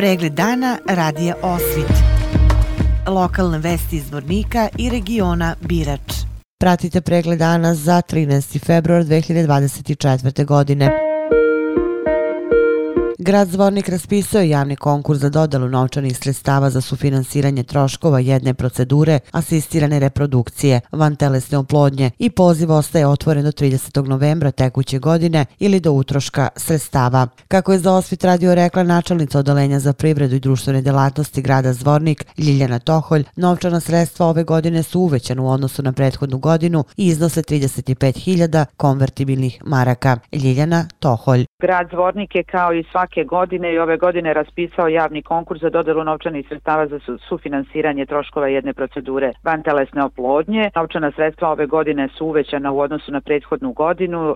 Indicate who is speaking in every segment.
Speaker 1: Pregled dana radija Osvit. Lokalne vesti iz Vornika i regiona Birač.
Speaker 2: Pratite pregled dana za 13. februar 2024. godine. Grad Zvornik raspisao je javni konkurs za dodelu novčanih sredstava za sufinansiranje troškova jedne procedure asistirane reprodukcije van telesne oplodnje i poziv ostaje otvoren do 30. novembra tekuće godine ili do utroška sredstava. Kako je za osvit radio rekla načelnica odalenja za privredu i društvene delatnosti grada Zvornik Ljiljana Toholj, novčana sredstva ove godine su uvećana u odnosu na prethodnu godinu i iznose 35.000 konvertibilnih maraka. Ljiljana Toholj.
Speaker 3: Grad Zvornik je kao i svaki svake godine i ove godine raspisao javni konkurs za dodelu novčanih sredstava za sufinansiranje troškova jedne procedure vantelesne oplodnje. Novčana sredstva ove godine su uvećana u odnosu na prethodnu godinu, e,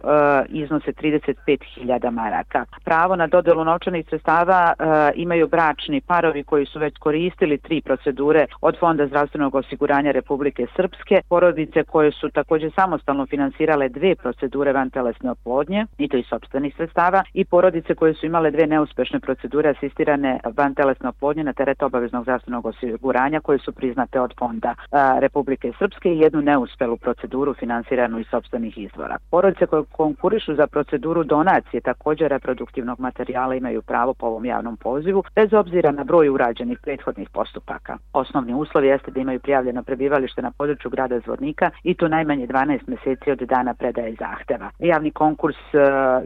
Speaker 3: iznose 35.000 maraka. Pravo na dodelu novčanih sredstava e, imaju bračni parovi koji su već koristili tri procedure od Fonda zdravstvenog osiguranja Republike Srpske, porodice koje su također samostalno finansirale dve procedure vantelesne oplodnje, i to iz sobstvenih sredstava, i porodice koje su imale dve dve neuspešne procedure asistirane van telesne oplodnje na teret obaveznog zdravstvenog osiguranja koje su priznate od fonda e, Republike Srpske i jednu neuspelu proceduru finansiranu iz sobstvenih izvora. Porodice koje konkurišu za proceduru donacije također reproduktivnog materijala imaju pravo po ovom javnom pozivu bez obzira na broj urađenih prethodnih postupaka. Osnovni uslov jeste da imaju prijavljeno prebivalište na području grada Zvornika i to najmanje 12 meseci od dana predaje zahteva. Javni konkurs e,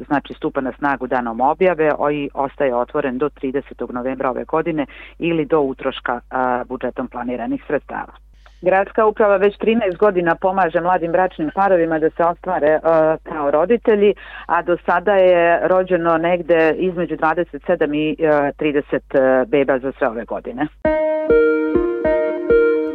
Speaker 3: znači stupa na snagu danom objave, i ostaje otvoren do 30. novembra ove godine ili do utroška budžetom planiranih sredstava. Gradska uprava već 13 godina pomaže mladim bračnim parovima da se ostvare uh, kao roditelji, a do sada je rođeno negde između 27 i uh, 30 beba za sve ove godine.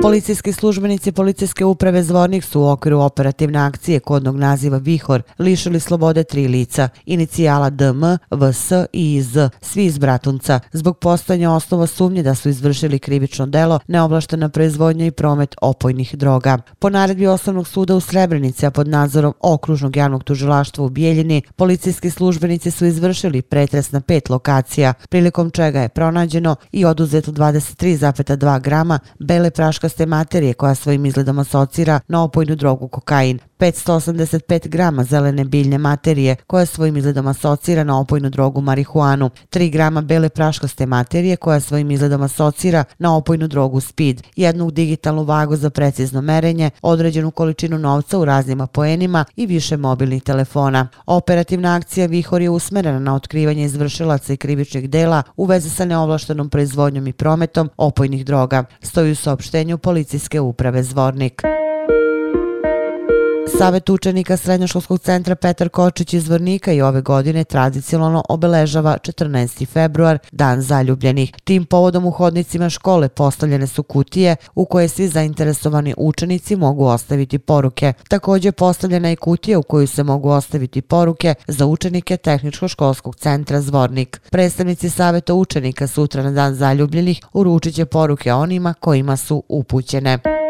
Speaker 2: Policijski službenici policijske uprave Zvornik su u okviru operativne akcije kodnog naziva Vihor lišili slobode tri lica, inicijala DM, VS i IZ, svi iz Bratunca, zbog postojanja osnova sumnje da su izvršili krivično delo neoblaštena proizvodnja i promet opojnih droga. Po naredbi osnovnog suda u Srebrenici, a pod nadzorom okružnog javnog tužilaštva u Bijeljini, policijski službenici su izvršili pretres na pet lokacija, prilikom čega je pronađeno i oduzeto 23,2 grama bele praška vrste materije koja svojim izgledom asocira na opojnu drogu kokain, 585 grama zelene biljne materije koja svojim izgledom asocira na opojnu drogu marihuanu, 3 grama bele praškaste materije koja svojim izgledom asocira na opojnu drogu speed, jednu digitalnu vagu za precizno merenje, određenu količinu novca u raznim apoenima i više mobilnih telefona. Operativna akcija Vihor je usmerena na otkrivanje izvršilaca i krivičnih dela u vezi sa neovlaštenom proizvodnjom i prometom opojnih droga, stoji u saopštenju policijske uprave Zvornik. Savet učenika Srednjoškolskog centra Petar Kočić iz Vrnika i ove godine tradicionalno obeležava 14. februar, dan zaljubljenih. Tim povodom u hodnicima škole postavljene su kutije u koje svi zainteresovani učenici mogu ostaviti poruke. Također postavljena je kutija u koju se mogu ostaviti poruke za učenike Tehničko-školskog centra Zvornik. Predstavnici Saveta učenika sutra na dan zaljubljenih uručit će poruke onima kojima su upućene.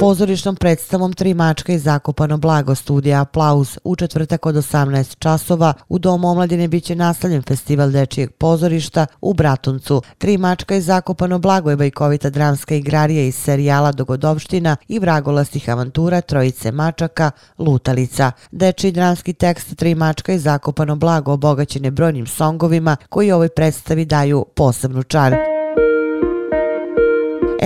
Speaker 2: Pozorišnom predstavom Tri mačka i zakopano blago studija Aplauz u četvrtak od 18 časova u Domu omladine biće nastavljen festival dečijeg pozorišta u Bratuncu. Tri mačka i zakopano blago je bajkovita dramska igrarija iz serijala Dogodovština i vragolastih avantura Trojice mačaka Lutalica. Dečiji dramski tekst Tri mačka i zakopano blago obogaćen je brojnim songovima koji ovoj predstavi daju posebnu čar.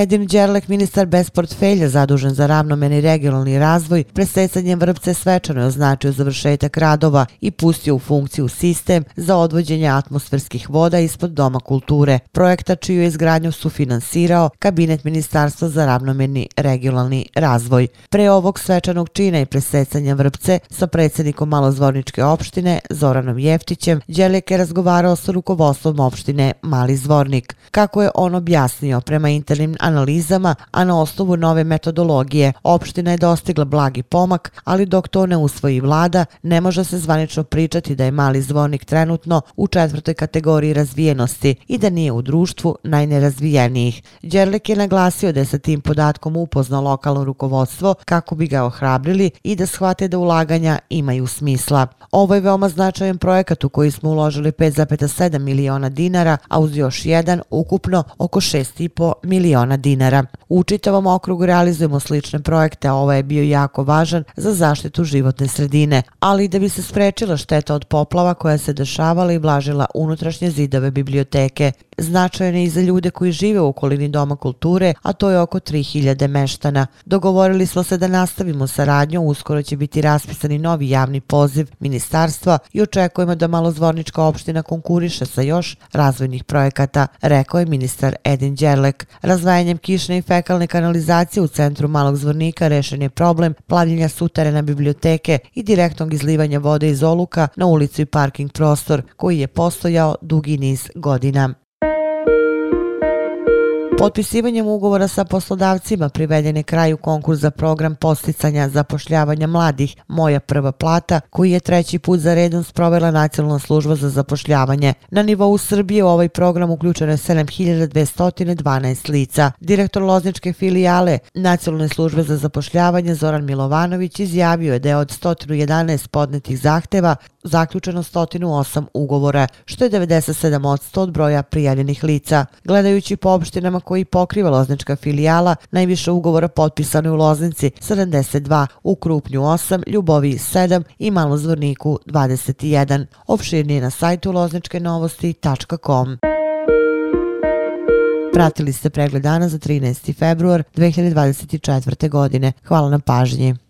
Speaker 2: Edin Đerlek, ministar bez portfelja zadužen za ravnomeni regionalni razvoj, presecanjem vrpce svečano je označio završetak radova i pustio u funkciju sistem za odvođenje atmosferskih voda ispod Doma kulture, projekta čiju je izgradnju sufinansirao Kabinet Ministarstva za ravnomeni regionalni razvoj. Pre ovog svečanog čina i presecanja vrpce sa predsjednikom Malozvorničke opštine Zoranom Jeftićem, Đerlek je razgovarao sa rukovodstvom opštine Mali Zvornik. Kako je on objasnio prema internim analizama, analizama, a na osnovu nove metodologije. Opština je dostigla blagi pomak, ali dok to ne usvoji vlada, ne može se zvanično pričati da je mali zvornik trenutno u četvrtoj kategoriji razvijenosti i da nije u društvu najnerazvijenijih. Đerlik je naglasio da je sa tim podatkom upoznao lokalno rukovodstvo kako bi ga ohrabrili i da shvate da ulaganja imaju smisla. Ovo je veoma značajan projekat u koji smo uložili 5,7 miliona dinara, a uz još jedan ukupno oko 6,5 miliona dinara. U čitavom okrugu realizujemo slične projekte, a ovo je bio jako važan za zaštitu životne sredine, ali da bi se sprečila šteta od poplava koja se dešavala i blažila unutrašnje zidove biblioteke. Značajan je i za ljude koji žive u okolini Doma kulture, a to je oko 3000 meštana. Dogovorili smo se da nastavimo saradnju, uskoro će biti raspisani novi javni poziv ministarstva i očekujemo da malozvornička opština konkuriše sa još razvojnih projekata, rekao je ministar Edin Đerlek. Razvajanjem kišne i fekalne kanalizacije u centru Malog zvornika rešen je problem plavljenja suterena biblioteke i direktnog izlivanja vode iz oluka na ulicu i parking prostor koji je postojao dugi niz godina. Potpisivanjem ugovora sa poslodavcima priveden je kraju konkurs za program posticanja zapošljavanja mladih Moja prva plata, koji je treći put za redom sprovela Nacionalna služba za zapošljavanje. Na nivou Srbije u ovaj program uključeno je 7212 lica. Direktor Lozničke filijale Nacionalne službe za zapošljavanje Zoran Milovanović izjavio je da je od 111 podnetih zahteva zaključeno 108 ugovora, što je 97% od broja prijavljenih lica. Gledajući po opštinama koji pokriva Loznička filijala, najviše ugovora potpisano je u Loznici 72, u Krupnju 8, Ljubovi 7 i Malozvorniku 21. Opširnije na sajtu lozničkenovosti.com. Pratili ste pregled dana za 13. februar 2024. godine. Hvala na pažnji.